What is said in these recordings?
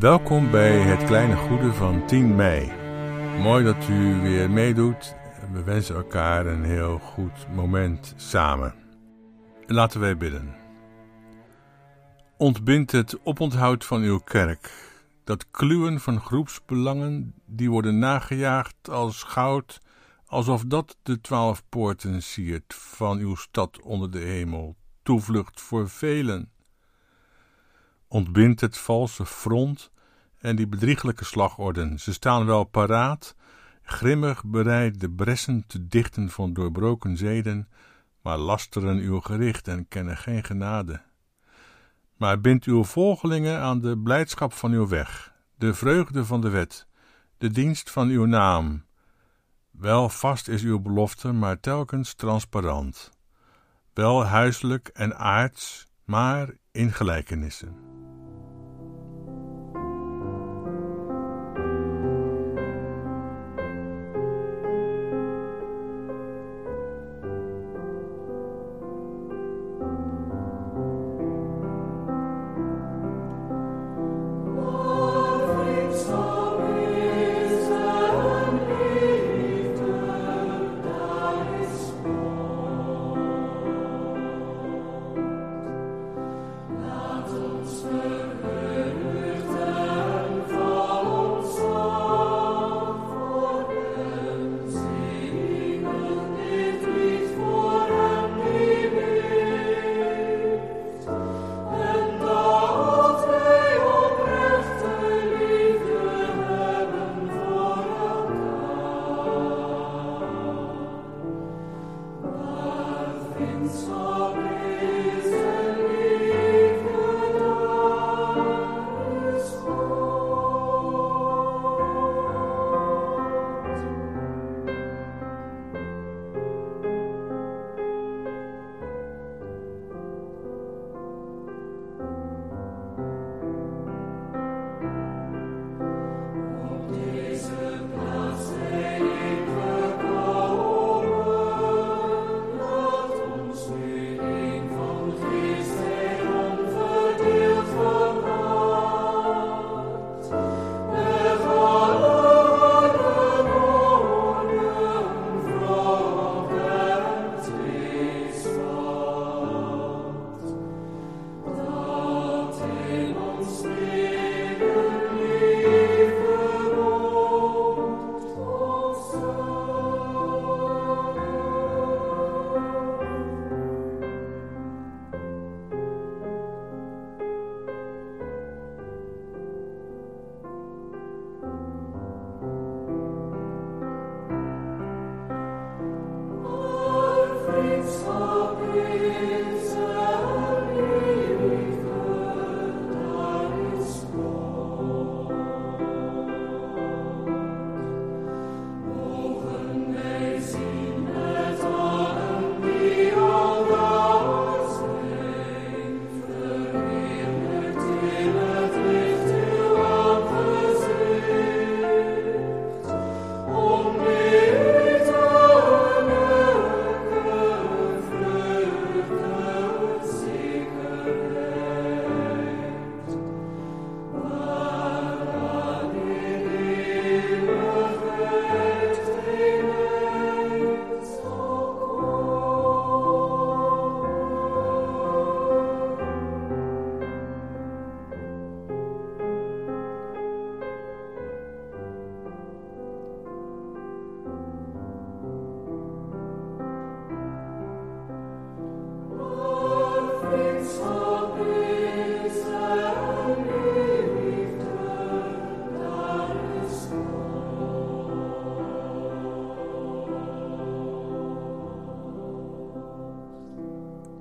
Welkom bij het kleine goede van 10 mei. Mooi dat u weer meedoet. We wensen elkaar een heel goed moment samen. Laten wij bidden. Ontbind het oponthoud van uw kerk, dat kluwen van groepsbelangen die worden nagejaagd als goud, alsof dat de twaalf poorten siert van uw stad onder de hemel, toevlucht voor velen. Ontbind het valse front en die bedrieglijke slagorden. Ze staan wel paraat, grimmig bereid de bressen te dichten van doorbroken zeden, maar lasteren uw gericht en kennen geen genade. Maar bind uw volgelingen aan de blijdschap van uw weg, de vreugde van de wet, de dienst van uw naam. Wel vast is uw belofte, maar telkens transparant. Wel huiselijk en aards, maar in gelijkenissen.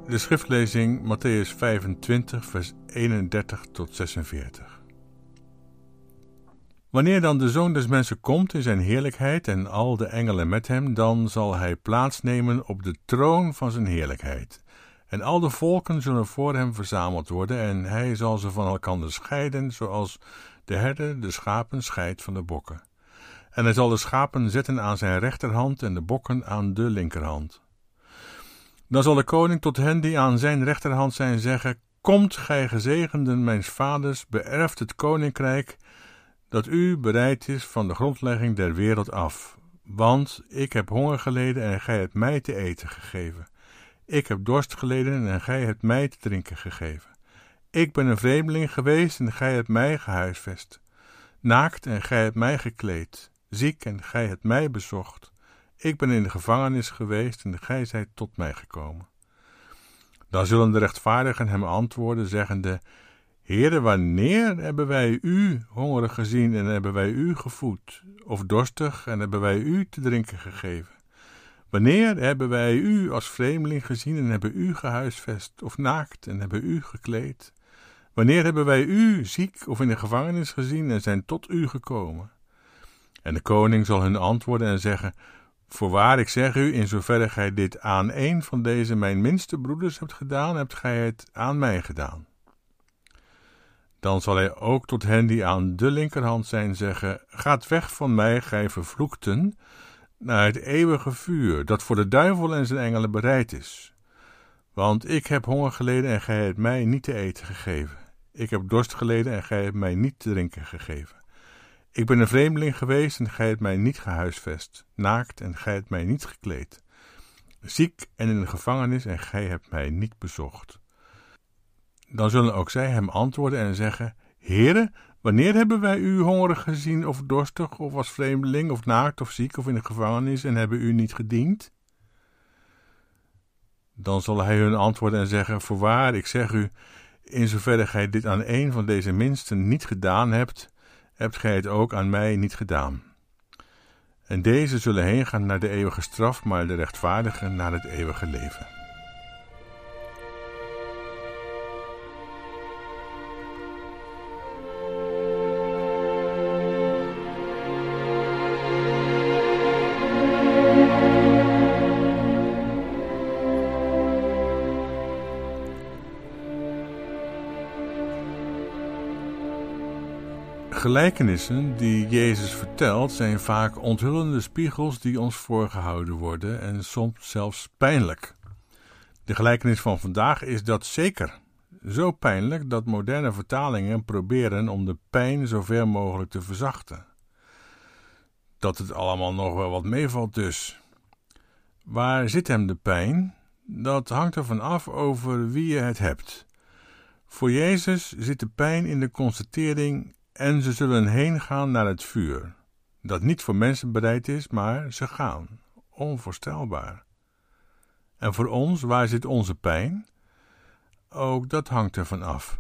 De schriftlezing Matthäus 25, vers 31 tot 46. Wanneer dan de Zoon des Mensen komt in zijn heerlijkheid en al de engelen met hem, dan zal hij plaatsnemen op de troon van zijn heerlijkheid. En al de volken zullen voor hem verzameld worden, en hij zal ze van elkander scheiden, zoals de herder de schapen scheidt van de bokken. En hij zal de schapen zetten aan zijn rechterhand en de bokken aan de linkerhand. Dan zal de koning tot hen die aan zijn rechterhand zijn zeggen: Komt, gij gezegenden mijns vaders, beërft het koninkrijk dat u bereid is van de grondlegging der wereld af. Want ik heb honger geleden en gij hebt mij te eten gegeven. Ik heb dorst geleden en gij hebt mij te drinken gegeven. Ik ben een vreemdeling geweest en gij hebt mij gehuisvest. Naakt en gij hebt mij gekleed. Ziek en gij hebt mij bezocht. Ik ben in de gevangenis geweest en gij zijt tot mij gekomen. Dan zullen de rechtvaardigen hem antwoorden, zeggende: Heere, wanneer hebben wij u hongerig gezien en hebben wij u gevoed, of dorstig en hebben wij u te drinken gegeven? Wanneer hebben wij u als vreemdeling gezien en hebben u gehuisvest, of naakt en hebben u gekleed? Wanneer hebben wij u ziek of in de gevangenis gezien en zijn tot u gekomen? En de koning zal hun antwoorden en zeggen: Voorwaar, ik zeg u, in zoverre gij dit aan een van deze mijn minste broeders hebt gedaan, hebt gij het aan mij gedaan. Dan zal hij ook tot hen die aan de linkerhand zijn zeggen: Gaat weg van mij, gij vervloekten, naar het eeuwige vuur, dat voor de duivel en zijn engelen bereid is. Want ik heb honger geleden en gij hebt mij niet te eten gegeven. Ik heb dorst geleden en gij hebt mij niet te drinken gegeven. Ik ben een vreemdeling geweest en gij hebt mij niet gehuisvest, naakt en gij hebt mij niet gekleed, ziek en in de gevangenis en gij hebt mij niet bezocht. Dan zullen ook zij hem antwoorden en zeggen: Heere, wanneer hebben wij u hongerig gezien, of dorstig, of als vreemdeling, of naakt, of ziek, of in de gevangenis, en hebben u niet gediend? Dan zal hij hun antwoorden en zeggen: Voorwaar, ik zeg u, in zoverre gij dit aan een van deze minsten niet gedaan hebt, hebt gij het ook aan mij niet gedaan. En deze zullen heen gaan naar de eeuwige straf, maar de rechtvaardigen naar het eeuwige leven. Gelijkenissen die Jezus vertelt zijn vaak onthullende spiegels die ons voorgehouden worden en soms zelfs pijnlijk. De gelijkenis van vandaag is dat zeker. Zo pijnlijk dat moderne vertalingen proberen om de pijn zoveel mogelijk te verzachten. Dat het allemaal nog wel wat meevalt dus. Waar zit hem de pijn? Dat hangt ervan af over wie je het hebt. Voor Jezus zit de pijn in de constatering en ze zullen heen gaan naar het vuur, dat niet voor mensen bereid is, maar ze gaan. Onvoorstelbaar. En voor ons, waar zit onze pijn? Ook dat hangt ervan af.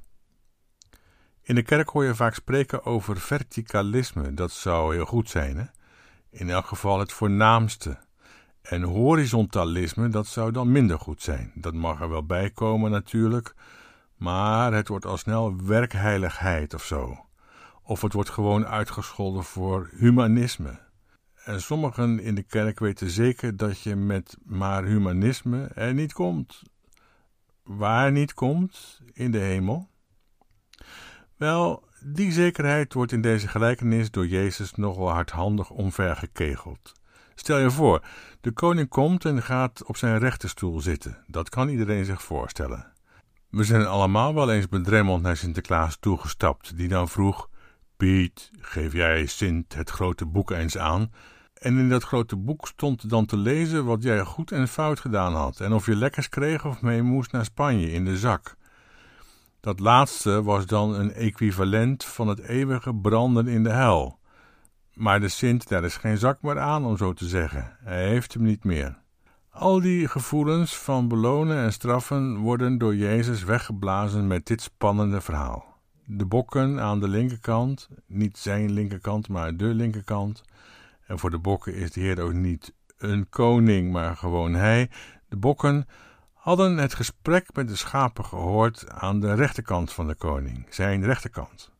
In de kerk hoor je vaak spreken over verticalisme, dat zou heel goed zijn, hè? in elk geval het voornaamste. En horizontalisme, dat zou dan minder goed zijn. Dat mag er wel bij komen natuurlijk, maar het wordt al snel werkheiligheid of zo of het wordt gewoon uitgescholden voor humanisme. En sommigen in de kerk weten zeker dat je met maar humanisme er niet komt. Waar niet komt? In de hemel. Wel, die zekerheid wordt in deze gelijkenis door Jezus nogal hardhandig omvergekegeld. Stel je voor, de koning komt en gaat op zijn rechterstoel zitten. Dat kan iedereen zich voorstellen. We zijn allemaal wel eens bedremmeld naar Sinterklaas toegestapt, die dan vroeg: Piet, geef jij Sint het grote boek eens aan. En in dat grote boek stond dan te lezen wat jij goed en fout gedaan had. En of je lekkers kreeg of mee moest naar Spanje in de zak. Dat laatste was dan een equivalent van het eeuwige branden in de hel. Maar de Sint, daar is geen zak meer aan, om zo te zeggen. Hij heeft hem niet meer. Al die gevoelens van belonen en straffen worden door Jezus weggeblazen met dit spannende verhaal de bokken aan de linkerkant, niet zijn linkerkant, maar de linkerkant. En voor de bokken is de Heer ook niet een koning, maar gewoon hij. De bokken hadden het gesprek met de schapen gehoord aan de rechterkant van de koning, zijn rechterkant.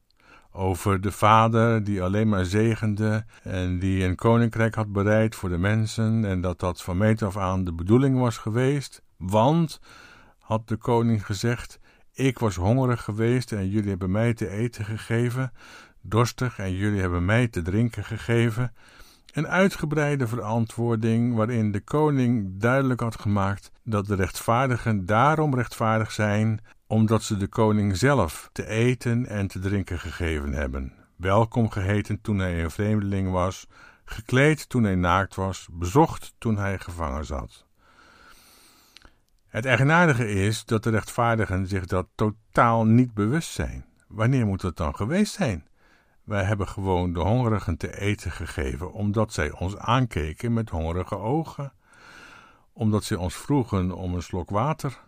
Over de vader die alleen maar zegende en die een koninkrijk had bereid voor de mensen en dat dat van meet af aan de bedoeling was geweest, want, had de koning gezegd, ik was hongerig geweest en jullie hebben mij te eten gegeven, dorstig en jullie hebben mij te drinken gegeven. Een uitgebreide verantwoording waarin de koning duidelijk had gemaakt dat de rechtvaardigen daarom rechtvaardig zijn omdat ze de koning zelf te eten en te drinken gegeven hebben, welkom geheten toen hij een vreemdeling was, gekleed toen hij naakt was, bezocht toen hij gevangen zat. Het eigenaardige is dat de rechtvaardigen zich dat totaal niet bewust zijn. Wanneer moet het dan geweest zijn? Wij hebben gewoon de hongerigen te eten gegeven, omdat zij ons aankeken met hongerige ogen, omdat zij ons vroegen om een slok water.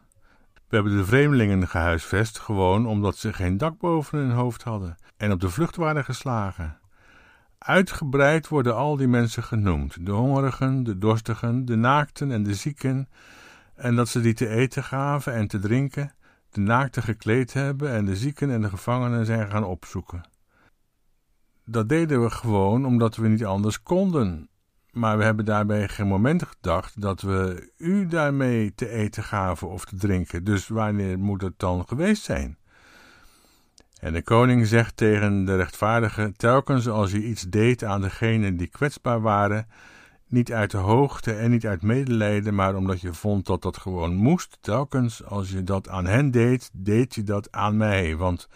We hebben de vreemdelingen gehuisvest, gewoon omdat ze geen dak boven hun hoofd hadden en op de vlucht waren geslagen. Uitgebreid worden al die mensen genoemd: de hongerigen, de dorstigen, de naakten en de zieken, en dat ze die te eten gaven en te drinken, de naakten gekleed hebben en de zieken en de gevangenen zijn gaan opzoeken. Dat deden we gewoon omdat we niet anders konden. Maar we hebben daarbij geen moment gedacht dat we u daarmee te eten gaven of te drinken. Dus wanneer moet het dan geweest zijn? En de koning zegt tegen de rechtvaardige: telkens als je iets deed aan degenen die kwetsbaar waren, niet uit de hoogte en niet uit medelijden, maar omdat je vond dat dat gewoon moest, telkens als je dat aan hen deed, deed je dat aan mij, want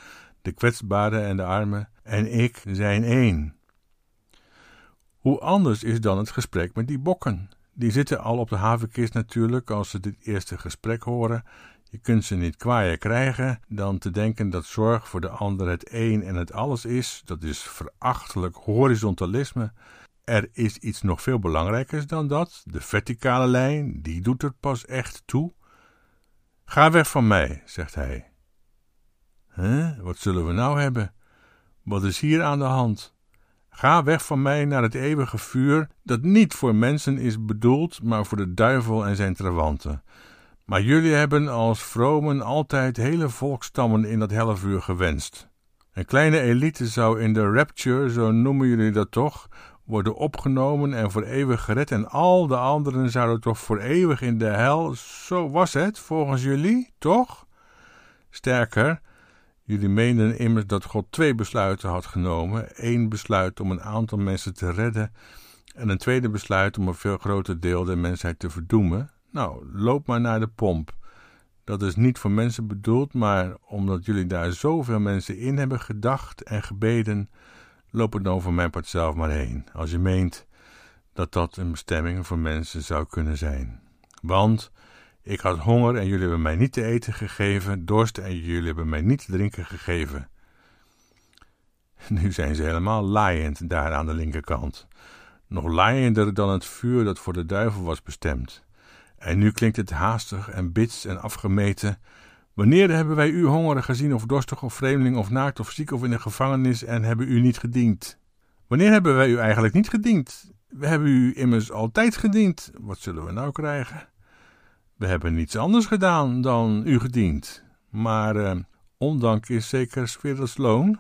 de kwetsbare en de armen en ik zijn één. Hoe anders is dan het gesprek met die bokken? Die zitten al op de havenkist natuurlijk als ze dit eerste gesprek horen. Je kunt ze niet kwaaier krijgen dan te denken dat zorg voor de ander het één en het alles is. Dat is verachtelijk horizontalisme. Er is iets nog veel belangrijkers dan dat. De verticale lijn, die doet er pas echt toe. Ga weg van mij, zegt hij. Huh? Wat zullen we nou hebben? Wat is hier aan de hand? Ga weg van mij naar het eeuwige vuur, dat niet voor mensen is bedoeld, maar voor de duivel en zijn trawanten. Maar jullie hebben als vromen altijd hele volkstammen in dat helle vuur gewenst. Een kleine elite zou in de rapture, zo noemen jullie dat toch, worden opgenomen en voor eeuwig gered, en al de anderen zouden toch voor eeuwig in de hel. Zo was het, volgens jullie, toch? Sterker, Jullie meenden immers dat God twee besluiten had genomen: één besluit om een aantal mensen te redden en een tweede besluit om een veel groter deel der mensheid te verdoemen. Nou, loop maar naar de pomp. Dat is niet voor mensen bedoeld, maar omdat jullie daar zoveel mensen in hebben gedacht en gebeden, loop het dan voor mijn part zelf maar heen, als je meent dat dat een bestemming voor mensen zou kunnen zijn. Want ik had honger en jullie hebben mij niet te eten gegeven, dorst en jullie hebben mij niet te drinken gegeven. Nu zijn ze helemaal laaiend daar aan de linkerkant. Nog laaiender dan het vuur dat voor de duivel was bestemd. En nu klinkt het haastig en bits en afgemeten. Wanneer hebben wij u hongerig gezien, of dorstig, of vreemdeling, of naakt, of ziek, of in de gevangenis, en hebben u niet gediend? Wanneer hebben wij u eigenlijk niet gediend? We hebben u immers altijd gediend. Wat zullen we nou krijgen? We hebben niets anders gedaan dan u gediend. Maar eh, ondank is zeker werelds loon.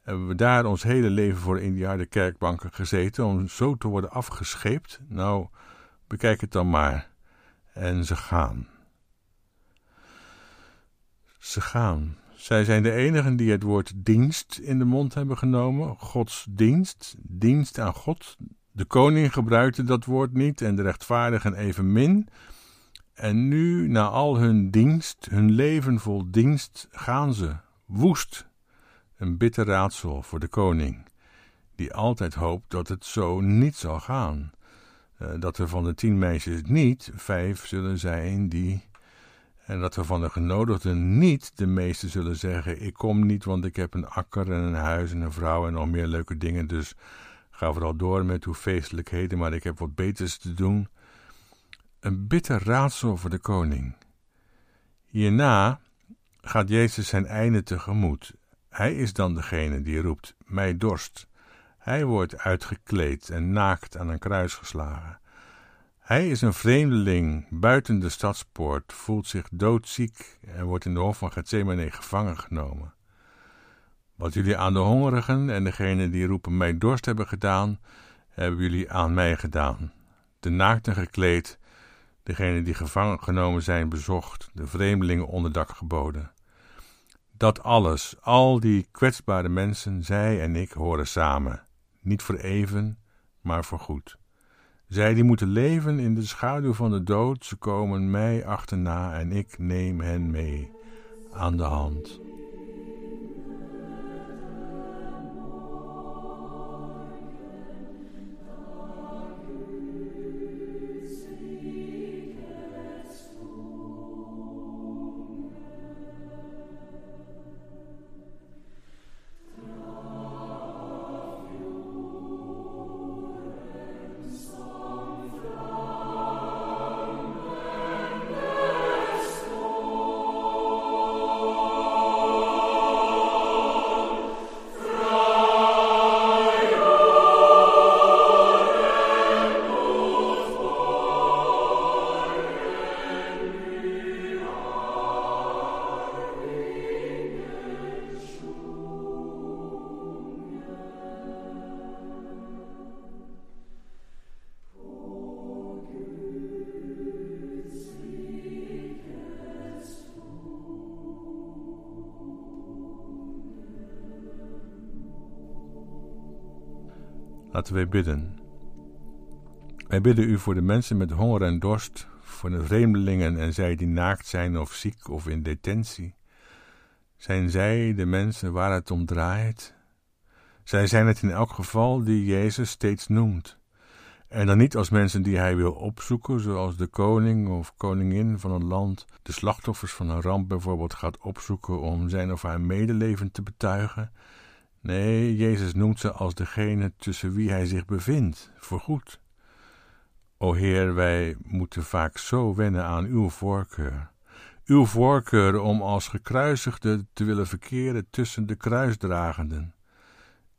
Hebben we daar ons hele leven voor in die harde kerkbanken gezeten om zo te worden afgescheept? Nou, bekijk het dan maar. En ze gaan. Ze gaan. Zij zijn de enigen die het woord dienst in de mond hebben genomen. Gods dienst, dienst aan God. De koning gebruikte dat woord niet en de rechtvaardigen evenmin. En nu, na al hun dienst, hun leven vol dienst, gaan ze, woest. Een bitter raadsel voor de koning, die altijd hoopt dat het zo niet zal gaan. Uh, dat er van de tien meisjes niet vijf zullen zijn die. En dat er van de genodigden niet de meeste zullen zeggen: Ik kom niet, want ik heb een akker en een huis en een vrouw en nog meer leuke dingen. Dus ga vooral door met uw feestelijkheden, maar ik heb wat beters te doen. Een bitter raadsel voor de koning. Hierna gaat Jezus zijn einde tegemoet. Hij is dan degene die roept: Mij dorst. Hij wordt uitgekleed en naakt aan een kruis geslagen. Hij is een vreemdeling buiten de stadspoort, voelt zich doodziek en wordt in de hof van Gethsemane gevangen genomen. Wat jullie aan de hongerigen en degenen die roepen mij dorst hebben gedaan, hebben jullie aan mij gedaan. De naakten gekleed degene die gevangen genomen zijn bezocht, de vreemdelingen onderdak geboden. Dat alles, al die kwetsbare mensen, zij en ik horen samen, niet voor even, maar voor goed. Zij die moeten leven in de schaduw van de dood, ze komen mij achterna en ik neem hen mee. aan de hand. Wij bidden. Wij bidden u voor de mensen met honger en dorst, voor de vreemdelingen en zij die naakt zijn of ziek of in detentie. Zijn zij de mensen waar het om draait? Zij zijn het in elk geval die Jezus steeds noemt. En dan niet als mensen die hij wil opzoeken, zoals de koning of koningin van een land de slachtoffers van een ramp bijvoorbeeld gaat opzoeken om zijn of haar medeleven te betuigen. Nee, Jezus noemt ze als degene tussen wie hij zich bevindt, voorgoed. O Heer, wij moeten vaak zo wennen aan uw voorkeur. Uw voorkeur om als gekruisigde te willen verkeren tussen de kruisdragenden.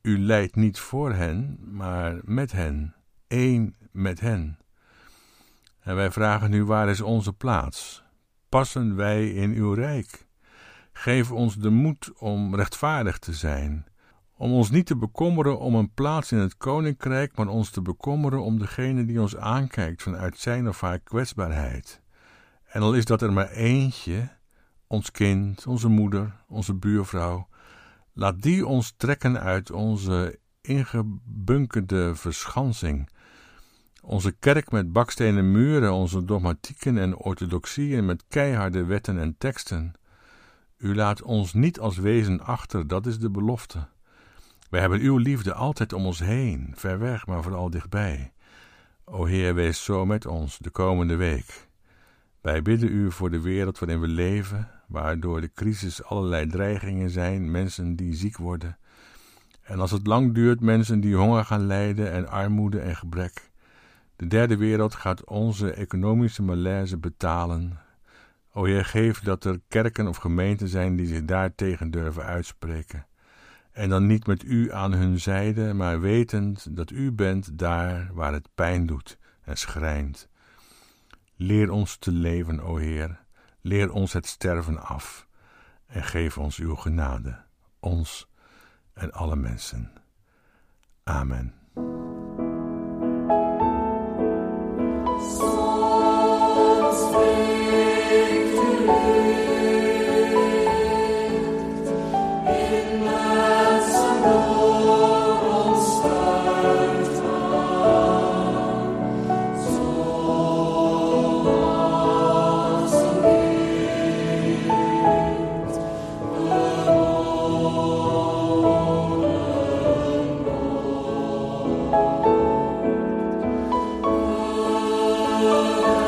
U leidt niet voor hen, maar met hen, één met hen. En wij vragen nu, waar is onze plaats? Passen wij in uw rijk? Geef ons de moed om rechtvaardig te zijn om ons niet te bekommeren om een plaats in het koninkrijk, maar ons te bekommeren om degene die ons aankijkt vanuit zijn of haar kwetsbaarheid. En al is dat er maar eentje, ons kind, onze moeder, onze buurvrouw, laat die ons trekken uit onze ingebunkerde verschansing. Onze kerk met bakstenen muren, onze dogmatieken en orthodoxieën met keiharde wetten en teksten. U laat ons niet als wezen achter, dat is de belofte. Wij hebben uw liefde altijd om ons heen, ver weg, maar vooral dichtbij. O Heer, wees zo met ons de komende week. Wij bidden u voor de wereld waarin we leven, waar door de crisis allerlei dreigingen zijn, mensen die ziek worden. En als het lang duurt, mensen die honger gaan lijden en armoede en gebrek. De derde wereld gaat onze economische malaise betalen. O Heer, geef dat er kerken of gemeenten zijn die zich daartegen durven uitspreken. En dan niet met u aan hun zijde, maar wetend dat u bent daar waar het pijn doet en schrijnt. Leer ons te leven, o Heer. Leer ons het sterven af. En geef ons uw genade, ons en alle mensen. Amen. Senhor.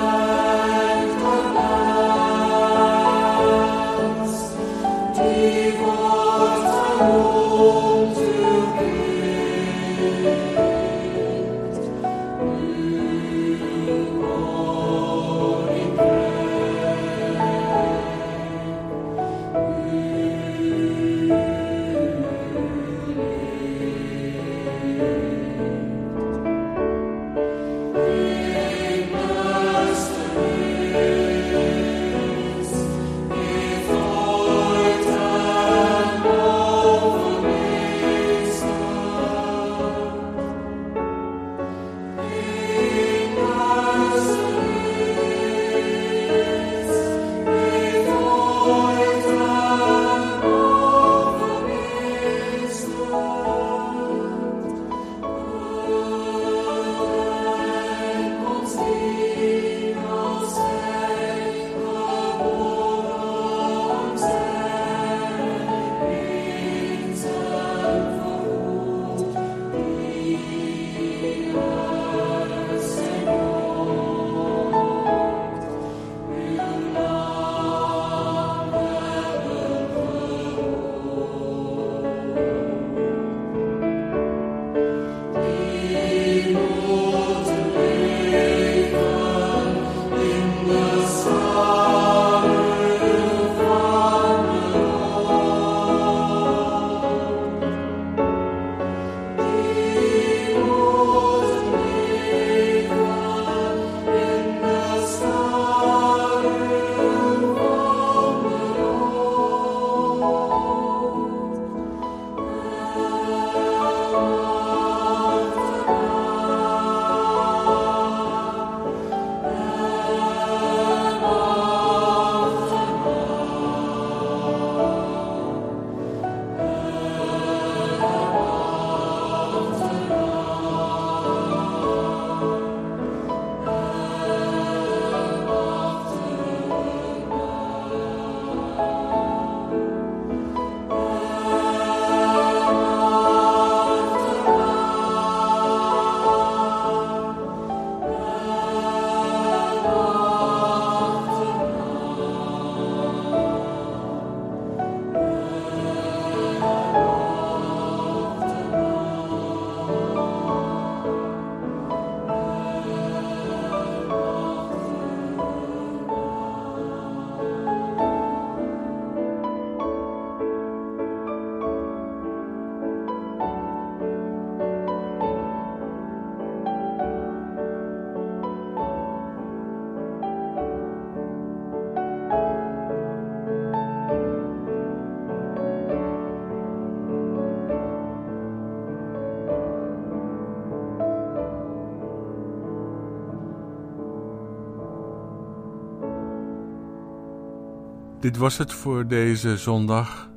Dit was het voor deze zondag.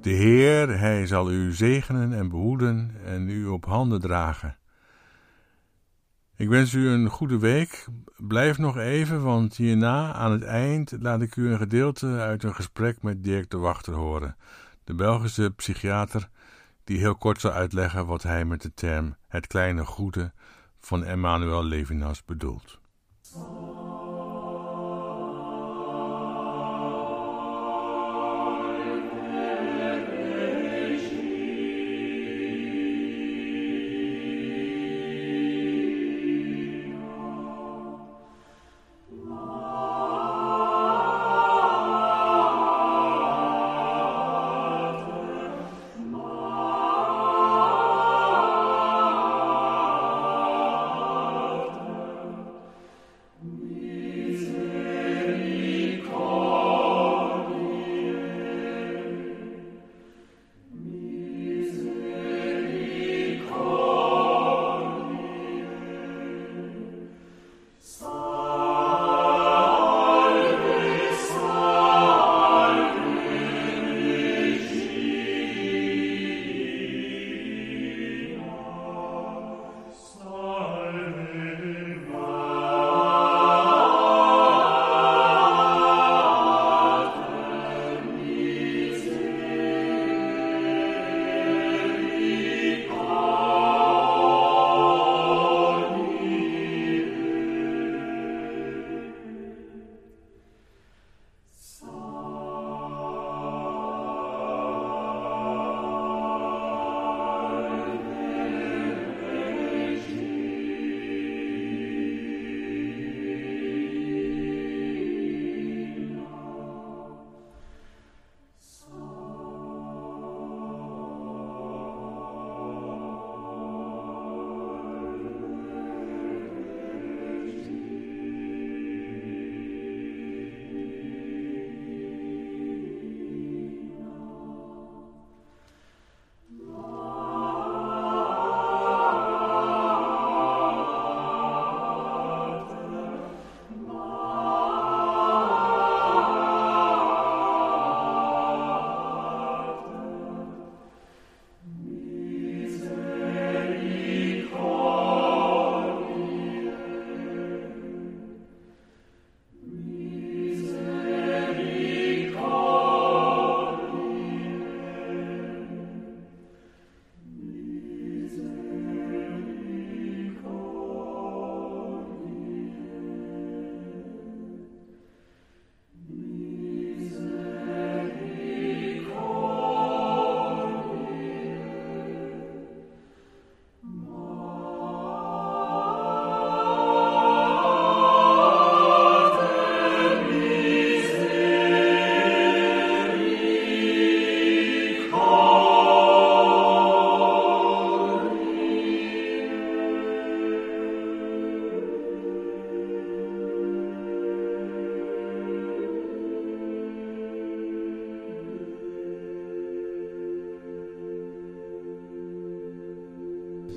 De Heer, Hij zal u zegenen en behoeden en u op handen dragen. Ik wens u een goede week. Blijf nog even, want hierna, aan het eind, laat ik u een gedeelte uit een gesprek met Dirk de Wachter horen, de Belgische psychiater, die heel kort zal uitleggen wat hij met de term het kleine goede van Emmanuel Levinas bedoelt.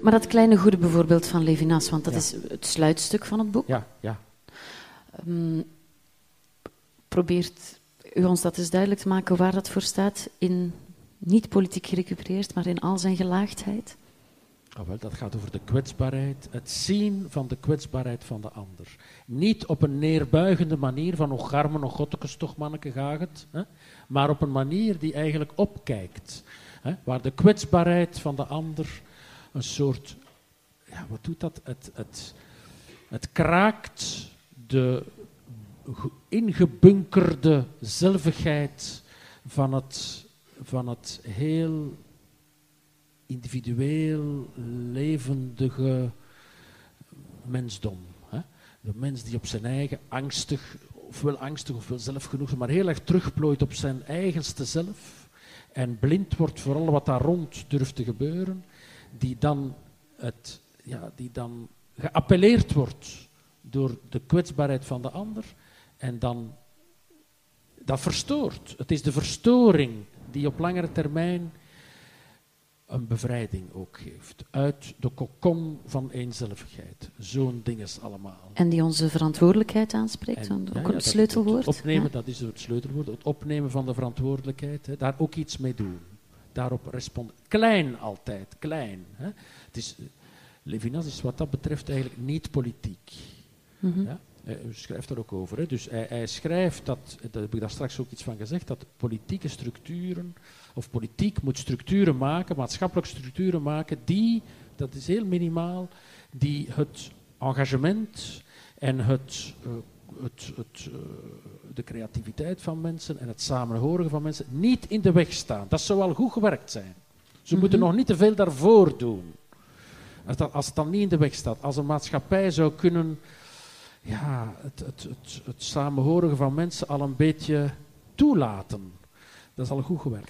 Maar dat kleine goede bijvoorbeeld van Levinas, want dat is het sluitstuk van het boek. Ja, ja. Um, probeert u ons dat eens duidelijk te maken waar dat voor staat in niet politiek gerecupereerd, maar in al zijn gelaagdheid? Oh, wel, dat gaat over de kwetsbaarheid, het zien van de kwetsbaarheid van de ander. Niet op een neerbuigende manier van nog garme, nog gottekes, toch manneke gaat het, hè? maar op een manier die eigenlijk opkijkt. Hè? Waar de kwetsbaarheid van de ander een soort, ja, wat doet dat? Het, het, het kraakt de ingebunkerde zelvigheid van het, van het heel individueel levendige mensdom. Hè? De mens die op zijn eigen angstig, ofwel angstig ofwel zelf genoeg, maar heel erg terugplooit op zijn eigenste zelf en blind wordt voor al wat daar rond durft te gebeuren die dan, het, ja, die dan geappelleerd wordt door de kwetsbaarheid van de ander en dan dat verstoort. Het is de verstoring die op langere termijn een bevrijding ook geeft. Uit de kokon van eenzelvigheid. Zo'n ding is allemaal. En die onze verantwoordelijkheid aanspreekt, En, ook ja, een ja, dat- sleutelwoord. Het opnemen, Ja. dat is het sleutelwoord. Het opnemen van de verantwoordelijkheid. Hè, daar ook iets mee doen. Daarop responderen. Klein altijd, klein. Hè. Het is, eh, Levinas is wat dat betreft eigenlijk niet politiek. Mhm. Ja? Hij schrijft daar ook over. Hè. Dus hij, hij schrijft dat, daar heb ik daar straks ook iets van gezegd, dat politieke structuren, of politiek moet structuren maken, maatschappelijke structuren maken, die, dat is heel minimaal, die het engagement en het, eh, het, het, eh, de creativiteit van mensen en het samenhorigen van mensen niet in de weg staan. Dat zou al goed gewerkt zijn. Ze moeten Mhm. nog niet te veel daarvoor doen. Als, dat, als het dan niet in de weg staat, als een maatschappij zou kunnen ja, het, het, het, het samenhorigen van mensen al een beetje toelaten. Dat is al goed gewerkt.